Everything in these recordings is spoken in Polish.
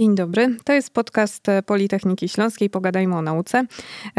Dzień dobry. To jest podcast Politechniki Śląskiej. Pogadajmy o nauce.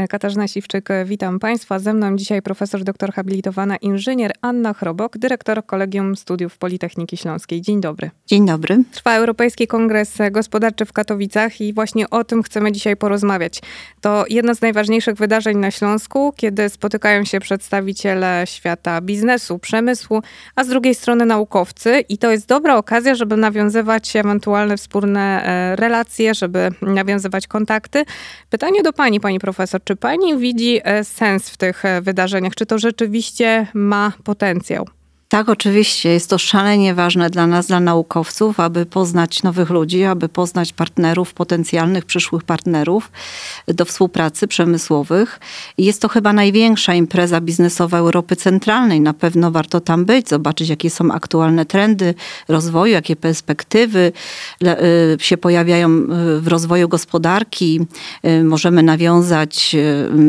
Katarzyna Siwczyk, witam Państwa. Ze mną dzisiaj profesor doktor habilitowana inżynier Anna Chrobok, dyrektor Kolegium Studiów Politechniki Śląskiej. Dzień dobry. Dzień dobry. Trwa Europejski Kongres Gospodarczy w Katowicach i właśnie o tym chcemy dzisiaj porozmawiać. To jedno z najważniejszych wydarzeń na Śląsku, kiedy spotykają się przedstawiciele świata biznesu, przemysłu, a z drugiej strony naukowcy i to jest dobra okazja, żeby nawiązywać ewentualne wspólne e, relacje, żeby nawiązywać kontakty. Pytanie do pani, pani profesor, czy pani widzi e, sens w tych e, wydarzeniach? Czy to rzeczywiście ma potencjał? Tak, oczywiście. Jest to szalenie ważne dla nas, dla naukowców, aby poznać nowych ludzi, aby poznać partnerów, potencjalnych przyszłych partnerów do współpracy przemysłowych. Jest to chyba największa impreza biznesowa Europy Centralnej. Na pewno warto tam być, zobaczyć, jakie są aktualne trendy rozwoju, jakie perspektywy y, się pojawiają y, w rozwoju gospodarki. Y, możemy nawiązać,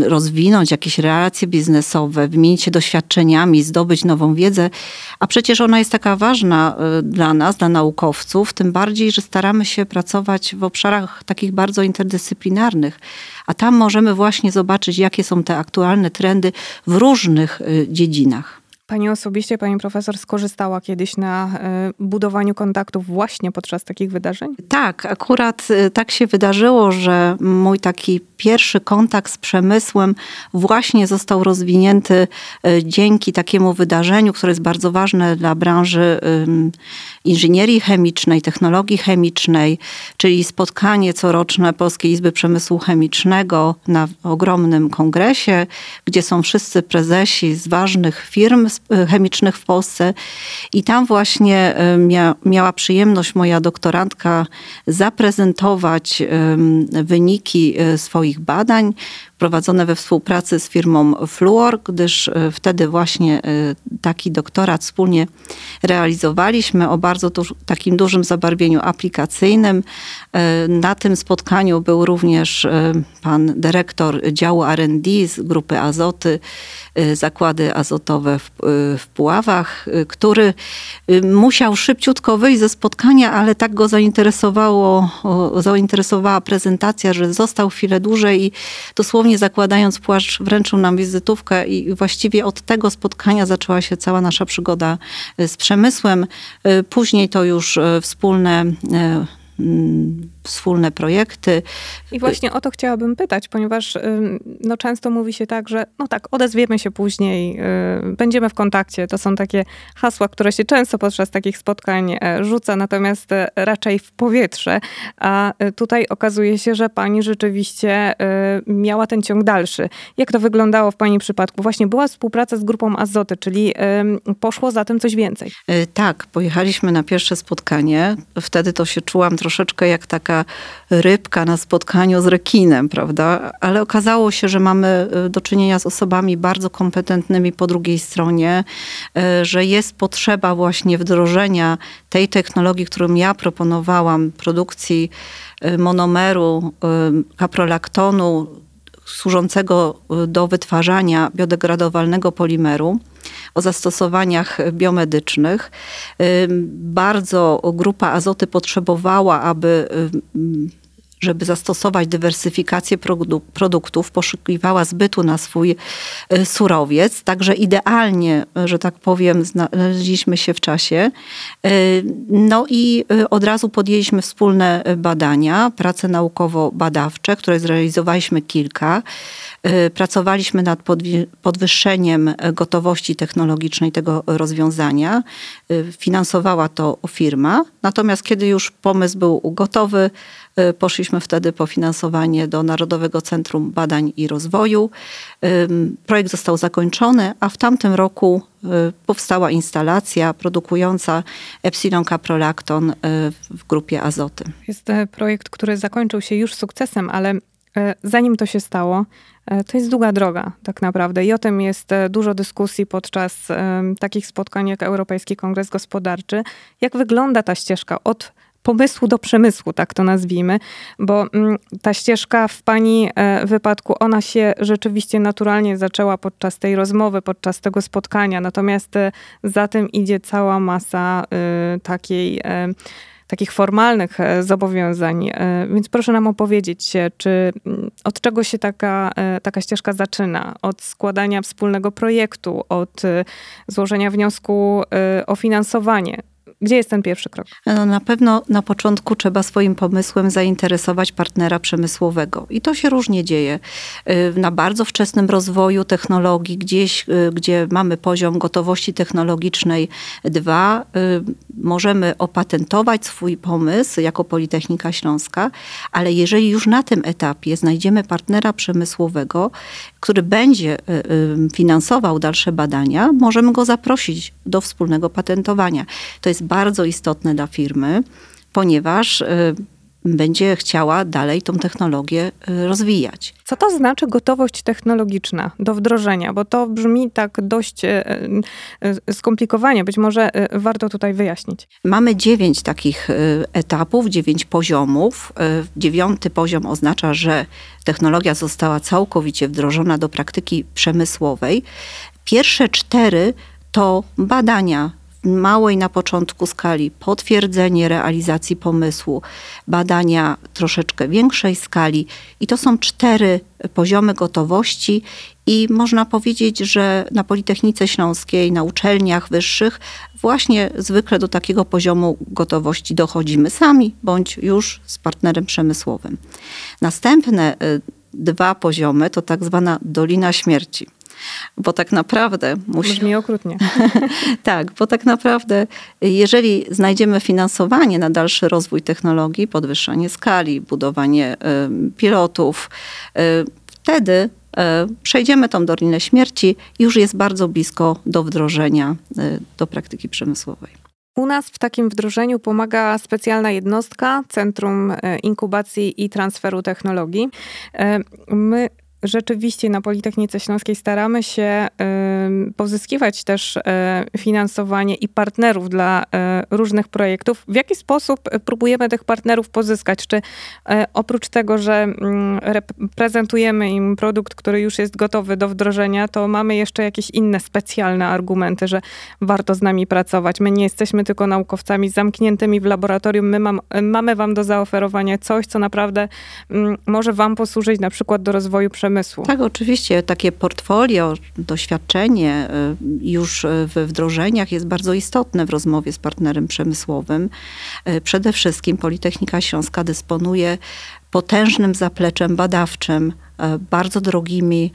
rozwinąć jakieś relacje biznesowe, wymienić się doświadczeniami, zdobyć nową wiedzę. A przecież ona jest taka ważna y, dla nas, dla naukowców, tym bardziej, że staramy się pracować w obszarach takich bardzo interdyscyplinarnych. A tam możemy właśnie zobaczyć, jakie są te aktualne trendy w różnych y, dziedzinach. Pani osobiście, pani profesor, skorzystała kiedyś na y, budowaniu kontaktów właśnie podczas takich wydarzeń? Tak, akurat tak się wydarzyło, że mój taki pierwszy kontakt z przemysłem właśnie został rozwinięty y, dzięki takiemu wydarzeniu, które jest bardzo ważne dla branży inżynierii chemicznej, technologii chemicznej, czyli spotkanie coroczne Polskiej Izby Przemysłu Chemicznego na ogromnym kongresie, gdzie są wszyscy prezesi z ważnych firm chemicznych w Polsce. I tam właśnie mia, miała przyjemność moja doktorantka zaprezentować wyniki e, swoich badań prowadzone we współpracy z firmą Fluor, gdyż e, wtedy właśnie e, taki doktorat wspólnie realizowaliśmy o bardzo duż, takim dużym zabarwieniu aplikacyjnym. E, na tym spotkaniu był również pan dyrektor działu R&D z grupy Azoty, zakłady azotowe w, w Puławach, który musiał szybciutko wyjść ze spotkania, ale tak go zainteresowało, zainteresowała prezentacja, że został chwilę dłużej i dosłownie dosłownie zakładając płaszcz, wręczył nam wizytówkę i właściwie od tego spotkania zaczęła się cała nasza przygoda y, z przemysłem. Y, później to już y, wspólne wspólne projekty. I właśnie o to chciałabym pytać, ponieważ no, często mówi się tak, że no tak, odezwiemy się później, y, będziemy w kontakcie. To są takie hasła, które się często podczas takich spotkań e, rzuca, natomiast e, raczej w powietrze. A e, tutaj okazuje się, że pani rzeczywiście miała ten ciąg dalszy. Jak to wyglądało w pani przypadku? Właśnie była współpraca z grupą Azoty, czyli poszło za tym coś więcej. Tak, pojechaliśmy na pierwsze spotkanie. Wtedy to się czułam troszeczkę jak taka taka rybka na spotkaniu z rekinem, prawda? Ale okazało się, że mamy y, do czynienia z osobami bardzo kompetentnymi po drugiej stronie, y, że jest potrzeba właśnie wdrożenia tej technologii, którą ja proponowałam, produkcji y, monomeru, kaprolaktonu, służącego do wytwarzania biodegradowalnego polimeru o zastosowaniach biomedycznych. Bardzo grupa azoty potrzebowała, aby żeby zastosować dywersyfikację produktów, poszukiwała zbytu na swój y, surowiec. Także idealnie, że tak powiem, znaleźliśmy się w czasie. Y, no i y, od razu podjęliśmy wspólne badania, prace naukowo-badawcze, które zrealizowaliśmy kilka. Pracowaliśmy nad podwyższeniem gotowości technologicznej tego rozwiązania. Finansowała to firma. Natomiast kiedy już pomysł był gotowy, Y, poszliśmy wtedy po finansowanie do Narodowego Centrum Badań i Rozwoju. Projekt został zakończony, a w tamtym roku y, powstała instalacja produkująca Epsilon caprolacton y, w grupie azoty. Jest projekt, który zakończył się już sukcesem, ale zanim to się stało, to jest długa droga, tak naprawdę. I o tym jest dużo dyskusji podczas takich spotkań jak Europejski Kongres Gospodarczy. Jak wygląda ta ścieżka od pomysłu do przemysłu, tak to nazwijmy, bo mm, ta ścieżka w pani e, wypadku, ona się rzeczywiście naturalnie zaczęła podczas tej rozmowy, podczas tego spotkania, natomiast e, za tym idzie cała masa e, takiej takich formalnych zobowiązań. Więc proszę nam opowiedzieć, czy mm, od czego się taka, taka ścieżka zaczyna? Od składania wspólnego projektu, od złożenia wniosku o finansowanie. Gdzie jest ten pierwszy krok? No, na pewno na początku trzeba swoim pomysłem zainteresować partnera przemysłowego. I to się różnie dzieje. Y, na bardzo wczesnym rozwoju technologii, gdzieś, y, gdzie mamy poziom gotowości technologicznej 2, y, możemy opatentować swój pomysł jako Politechnika Śląska, ale jeżeli już na tym etapie znajdziemy partnera przemysłowego, który będzie finansował dalsze badania, możemy go zaprosić do wspólnego patentowania. To jest bardzo istotne dla firmy, ponieważ y, będzie chciała dalej tą technologię y, rozwijać. Co to znaczy gotowość technologiczna do wdrożenia? Bo to brzmi tak dość y, skomplikowanie. Być może warto tutaj wyjaśnić. Mamy dziewięć takich etapów, dziewięć poziomów. Dziewiąty poziom oznacza, że technologia została całkowicie wdrożona do praktyki przemysłowej. Pierwsze cztery to badania małej na początku skali potwierdzenie realizacji pomysłu, badania troszeczkę większej skali i to są cztery poziomy gotowości i można powiedzieć, że na Politechnice Śląskiej, na uczelniach wyższych właśnie zwykle do takiego poziomu gotowości dochodzimy sami bądź już z partnerem przemysłowym. Następne y, dwa poziomy to tak zwana Dolina Śmierci bo tak naprawdę musi... Brzmi okrutnie. tak, bo tak naprawdę jeżeli znajdziemy finansowanie na dalszy rozwój technologii, podwyższanie skali, budowanie y, pilotów, y, wtedy y, przejdziemy tą Dolinę Śmierci już jest bardzo blisko do wdrożenia do praktyki przemysłowej. U nas w takim wdrożeniu pomaga specjalna jednostka Centrum Inkubacji i Transferu Technologii. My rzeczywiście na Politechnice Śląskiej staramy się pozyskiwać też e, finansowanie i partnerów dla e, różnych projektów. W jaki sposób próbujemy tych partnerów pozyskać? Czy e, oprócz tego, że mm, prezentujemy im produkt, który już jest gotowy do wdrożenia, to mamy jeszcze jakieś inne specjalne argumenty, że warto z nami pracować. My nie jesteśmy tylko naukowcami zamkniętymi w laboratorium. My mam, mamy wam do zaoferowania coś, co naprawdę mm, może wam posłużyć na przykład do rozwoju przemysłu przemysłu. Tak, oczywiście. Takie portfolio, doświadczenie y, już w wdrożeniach jest bardzo istotne w rozmowie z partnerem przemysłowym. Y, przede wszystkim Politechnika Śląska dysponuje potężnym zapleczem badawczym, y, bardzo drogimi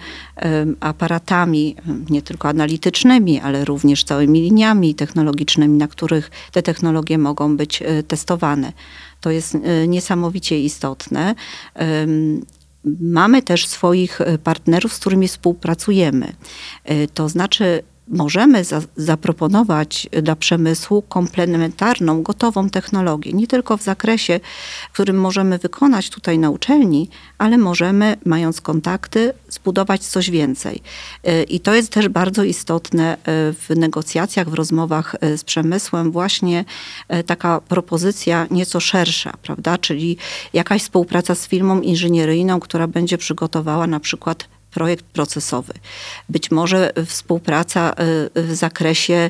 aparatami, nie tylko analitycznymi, ale również całymi liniami technologicznymi, na których te technologie mogą być testowane. To jest niesamowicie istotne. Mamy też swoich e, partnerów, z którymi współpracujemy. E, to znaczy, możemy za, zaproponować dla przemysłu komplementarną, gotową technologię. Nie tylko w zakresie, w którym możemy wykonać tutaj na uczelni, ale możemy, mając kontakty, zbudować coś więcej. Y, I to jest też bardzo istotne y, w negocjacjach, w rozmowach y, z przemysłem, właśnie taka propozycja nieco szersza, prawda? Czyli jakaś współpraca z firmą inżynieryjną, która będzie przygotowała na przykład projekt procesowy. Być może współpraca y, w zakresie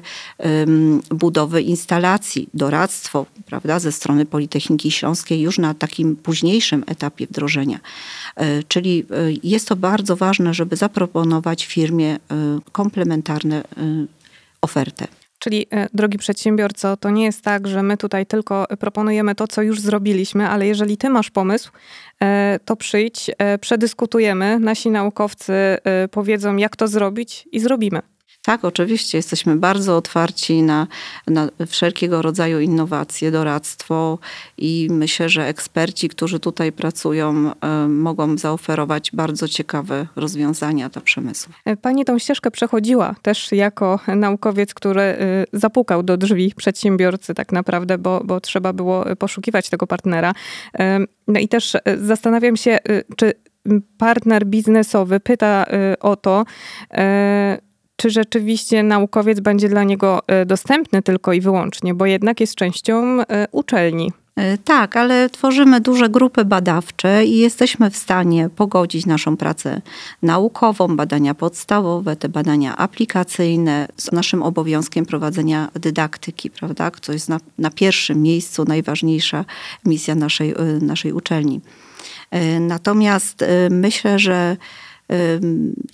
budowy instalacji, doradztwo prawda, ze strony Politechniki Śląskiej już na takim późniejszym etapie wdrożenia. Y, czyli y, jest to bardzo ważne, żeby zaproponować firmie komplementarne ofertę. Czyli, e, drogi przedsiębiorco, to nie jest tak, że my tutaj tylko proponujemy to, co już zrobiliśmy, ale jeżeli ty masz pomysł, e, to przyjdź, e, przedyskutujemy, nasi naukowcy powiedzą, jak to zrobić i zrobimy. Tak, oczywiście. Jesteśmy bardzo otwarci na, na wszelkiego rodzaju innowacje, doradztwo i myślę, że eksperci, którzy tutaj pracują, y, mogą zaoferować bardzo ciekawe rozwiązania dla przemysłu. Pani tą ścieżkę przechodziła też jako naukowiec, który y, zapukał do drzwi przedsiębiorcy tak naprawdę, bo, bo trzeba było poszukiwać tego partnera. No i też zastanawiam się, czy partner biznesowy pyta o to, czy rzeczywiście naukowiec będzie dla niego e, dostępny tylko i wyłącznie, bo jednak jest częścią e, uczelni. E, tak, ale tworzymy duże grupy badawcze i jesteśmy w stanie pogodzić naszą pracę naukową, badania podstawowe, te badania aplikacyjne z naszym obowiązkiem prowadzenia dydaktyki, prawda? Co jest na, na pierwszym miejscu najważniejsza misja naszej, naszej uczelni. Natomiast myślę, że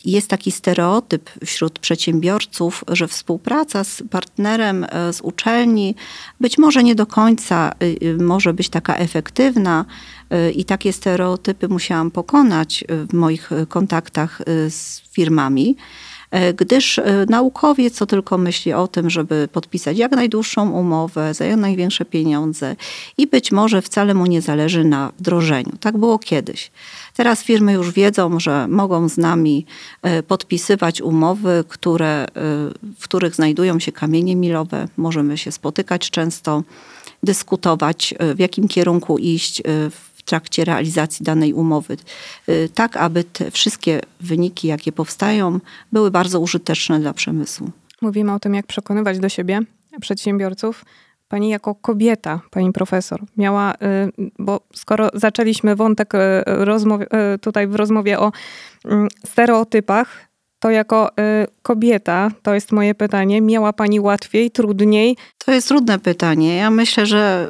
jest taki stereotyp wśród przedsiębiorców, że współpraca z partnerem e, z uczelni być może nie do końca y, y, może być taka efektywna y, i takie stereotypy musiałam pokonać w moich kontaktach z firmami. E, gdyż e, naukowiec co tylko myśli o tym, żeby podpisać jak najdłuższą umowę za jak największe pieniądze i być może wcale mu nie zależy na wdrożeniu. Tak było kiedyś. Teraz firmy już wiedzą, że mogą z nami e, podpisywać umowy, które, w których znajdują się kamienie milowe. Możemy się spotykać często, dyskutować, w jakim kierunku iść w trakcie realizacji danej umowy, y, tak aby te wszystkie wyniki, jakie powstają, były bardzo użyteczne dla przemysłu. Mówimy o tym, jak przekonywać do siebie przedsiębiorców. Pani jako kobieta, pani profesor, miała, y, bo skoro zaczęliśmy wątek y, rozmowy, tutaj w rozmowie o mm, stereotypach, to jako y, kobieta, to jest moje pytanie, miała pani łatwiej, trudniej? To jest trudne pytanie. Ja myślę, że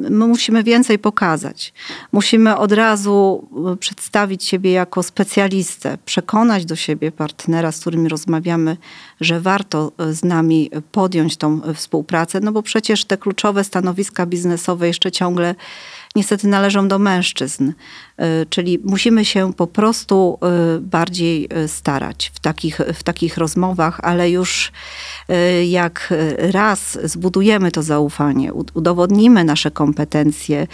my musimy więcej pokazać. Musimy od razu y, przedstawić siebie jako specjalistę, przekonać do siebie partnera, z którym rozmawiamy, że warto y, z nami podjąć tą y, współpracę, no bo przecież te kluczowe stanowiska biznesowe jeszcze ciągle niestety należą do mężczyzn. E, czyli musimy się po prostu e, bardziej e, starać w takich, w takich rozmowach, ale już jak raz zbudujemy to zaufanie, udowodnimy nasze kompetencje,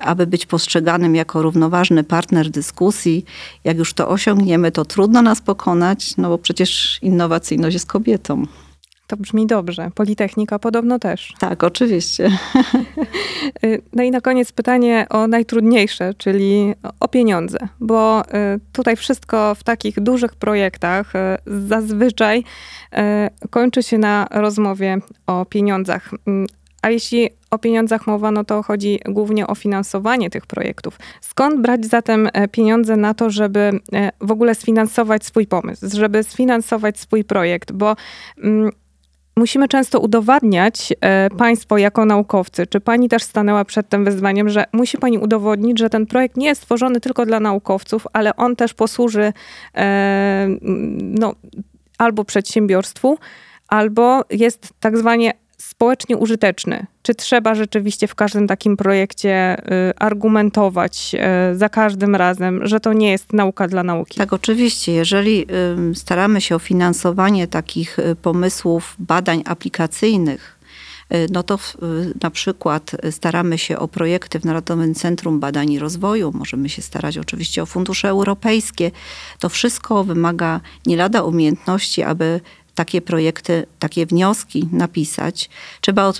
aby być postrzeganym jako równoważny partner dyskusji, jak już to osiągniemy, to trudno nas pokonać, no bo przecież innowacyjność jest kobietą. To brzmi dobrze. Politechnika podobno też. Tak, oczywiście. Y, no i na koniec pytanie o najtrudniejsze, czyli o pieniądze, bo y, tutaj wszystko w takich dużych projektach y, zazwyczaj kończy się na rozmowie o pieniądzach. Mm, a jeśli o pieniądzach mowa, no to chodzi głównie o finansowanie tych projektów. Skąd brać zatem e, pieniądze na to, żeby e, w ogóle sfinansować swój pomysł, żeby sfinansować swój projekt? Bo mm, musimy często udowadniać e, państwo jako naukowcy. Czy pani też stanęła przed tym wyzwaniem, że musi pani udowodnić, że ten projekt nie jest stworzony tylko dla naukowców, ale on też posłuży e, no, albo przedsiębiorstwu, albo jest tak zwanie społecznie użyteczny? Czy trzeba rzeczywiście w każdym takim projekcie y, argumentować y, za każdym razem, że to nie jest nauka dla nauki? Tak, oczywiście. Jeżeli staramy się o finansowanie takich y, pomysłów, badań aplikacyjnych, no to na przykład staramy się o projekty w Narodowym Centrum Badań i Rozwoju, możemy się starać oczywiście o fundusze europejskie. To wszystko wymaga nie lada umiejętności, aby takie projekty, takie wnioski napisać. Trzeba, y,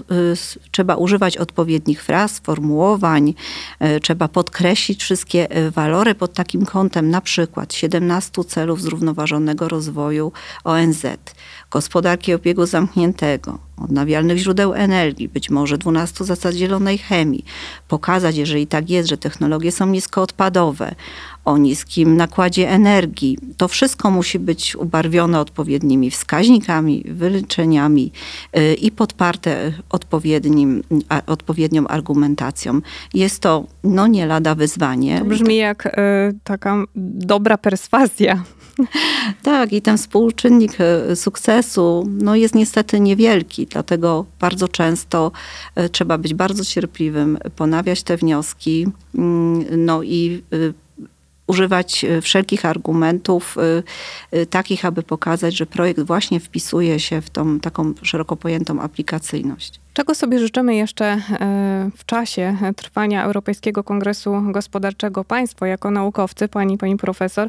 trzeba używać odpowiednich fraz, sformułowań, y, trzeba podkreślić wszystkie y, walory pod takim kątem, na przykład 17 celów zrównoważonego rozwoju ONZ, gospodarki obiegu zamkniętego, odnawialnych źródeł energii, być może 12 zasad zielonej chemii, pokazać, jeżeli tak jest, że technologie są niskoodpadowe, o niskim nakładzie energii. To wszystko musi być ubarwione odpowiednimi wskaźnikami, wyliczeniami y, i podparte odpowiednim, odpowiednią argumentacją. Jest to no nie lada wyzwanie. To brzmi jak y, taka dobra perswazja. Tak, i ten współczynnik y, sukcesu no, jest niestety niewielki, dlatego bardzo często trzeba być bardzo cierpliwym, ponawiać te wnioski mm, no i używać e, wszelkich argumentów e, e, takich, aby pokazać, że projekt właśnie wpisuje się w tą taką szeroko pojętą aplikacyjność. Czego sobie życzymy jeszcze w czasie trwania Europejskiego Kongresu Gospodarczego Państwo jako naukowcy, pani, pani profesor?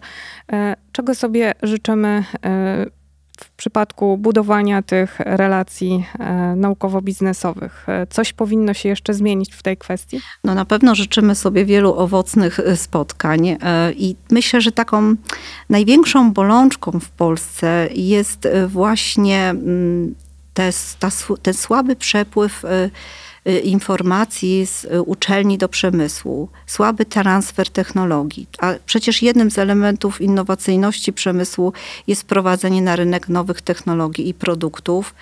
Czego sobie życzymy w przypadku budowania tych relacji e, naukowo-biznesowych? E, coś powinno się jeszcze zmienić w tej kwestii? No na pewno życzymy sobie wielu owocnych e, spotkań i myślę, że taką największą bolączką w Polsce jest właśnie mm, te, ta, ten słaby przepływ informacji z y, uczelni do przemysłu, słaby transfer technologii. A przecież jednym z elementów innowacyjności przemysłu jest wprowadzenie na rynek nowych technologii i produktów.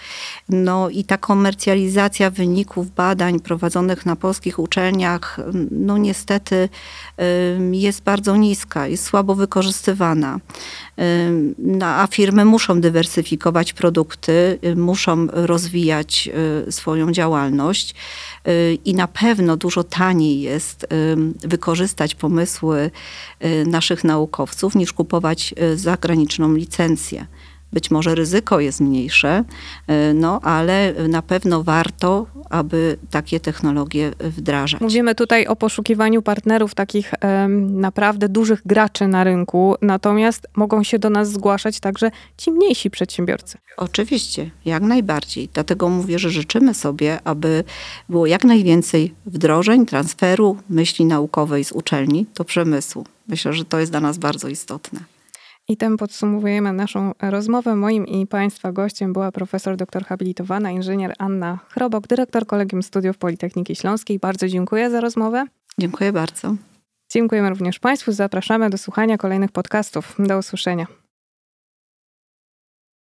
No i ta komercjalizacja wyników badań prowadzonych na polskich uczelniach, no niestety jest bardzo niska, jest słabo wykorzystywana. No, a firmy muszą dywersyfikować produkty, muszą rozwijać y, swoją działalność y, i na pewno dużo taniej jest wykorzystać pomysły y, naszych naukowców niż kupować zagraniczną licencję. Być może ryzyko jest mniejsze, e, no ale na pewno warto, aby takie technologie wdrażać. Mówimy tutaj o poszukiwaniu partnerów, takich naprawdę dużych graczy na rynku, natomiast mogą się do nas zgłaszać także ci mniejsi przedsiębiorcy. Oczywiście, jak najbardziej. Dlatego mówię, że życzymy sobie, aby było jak najwięcej wdrożeń, transferu myśli naukowej z uczelni do przemysłu. Myślę, że to jest dla nas bardzo istotne. I tym podsumowujemy naszą rozmowę. Moim i Państwa gościem była profesor doktor habilitowana inżynier Anna Chrobok, dyrektor Kolegium Studiów Politechniki Śląskiej. Bardzo dziękuję za rozmowę. Dziękuję bardzo. Dziękujemy również Państwu. Zapraszamy do słuchania kolejnych podcastów. Do usłyszenia.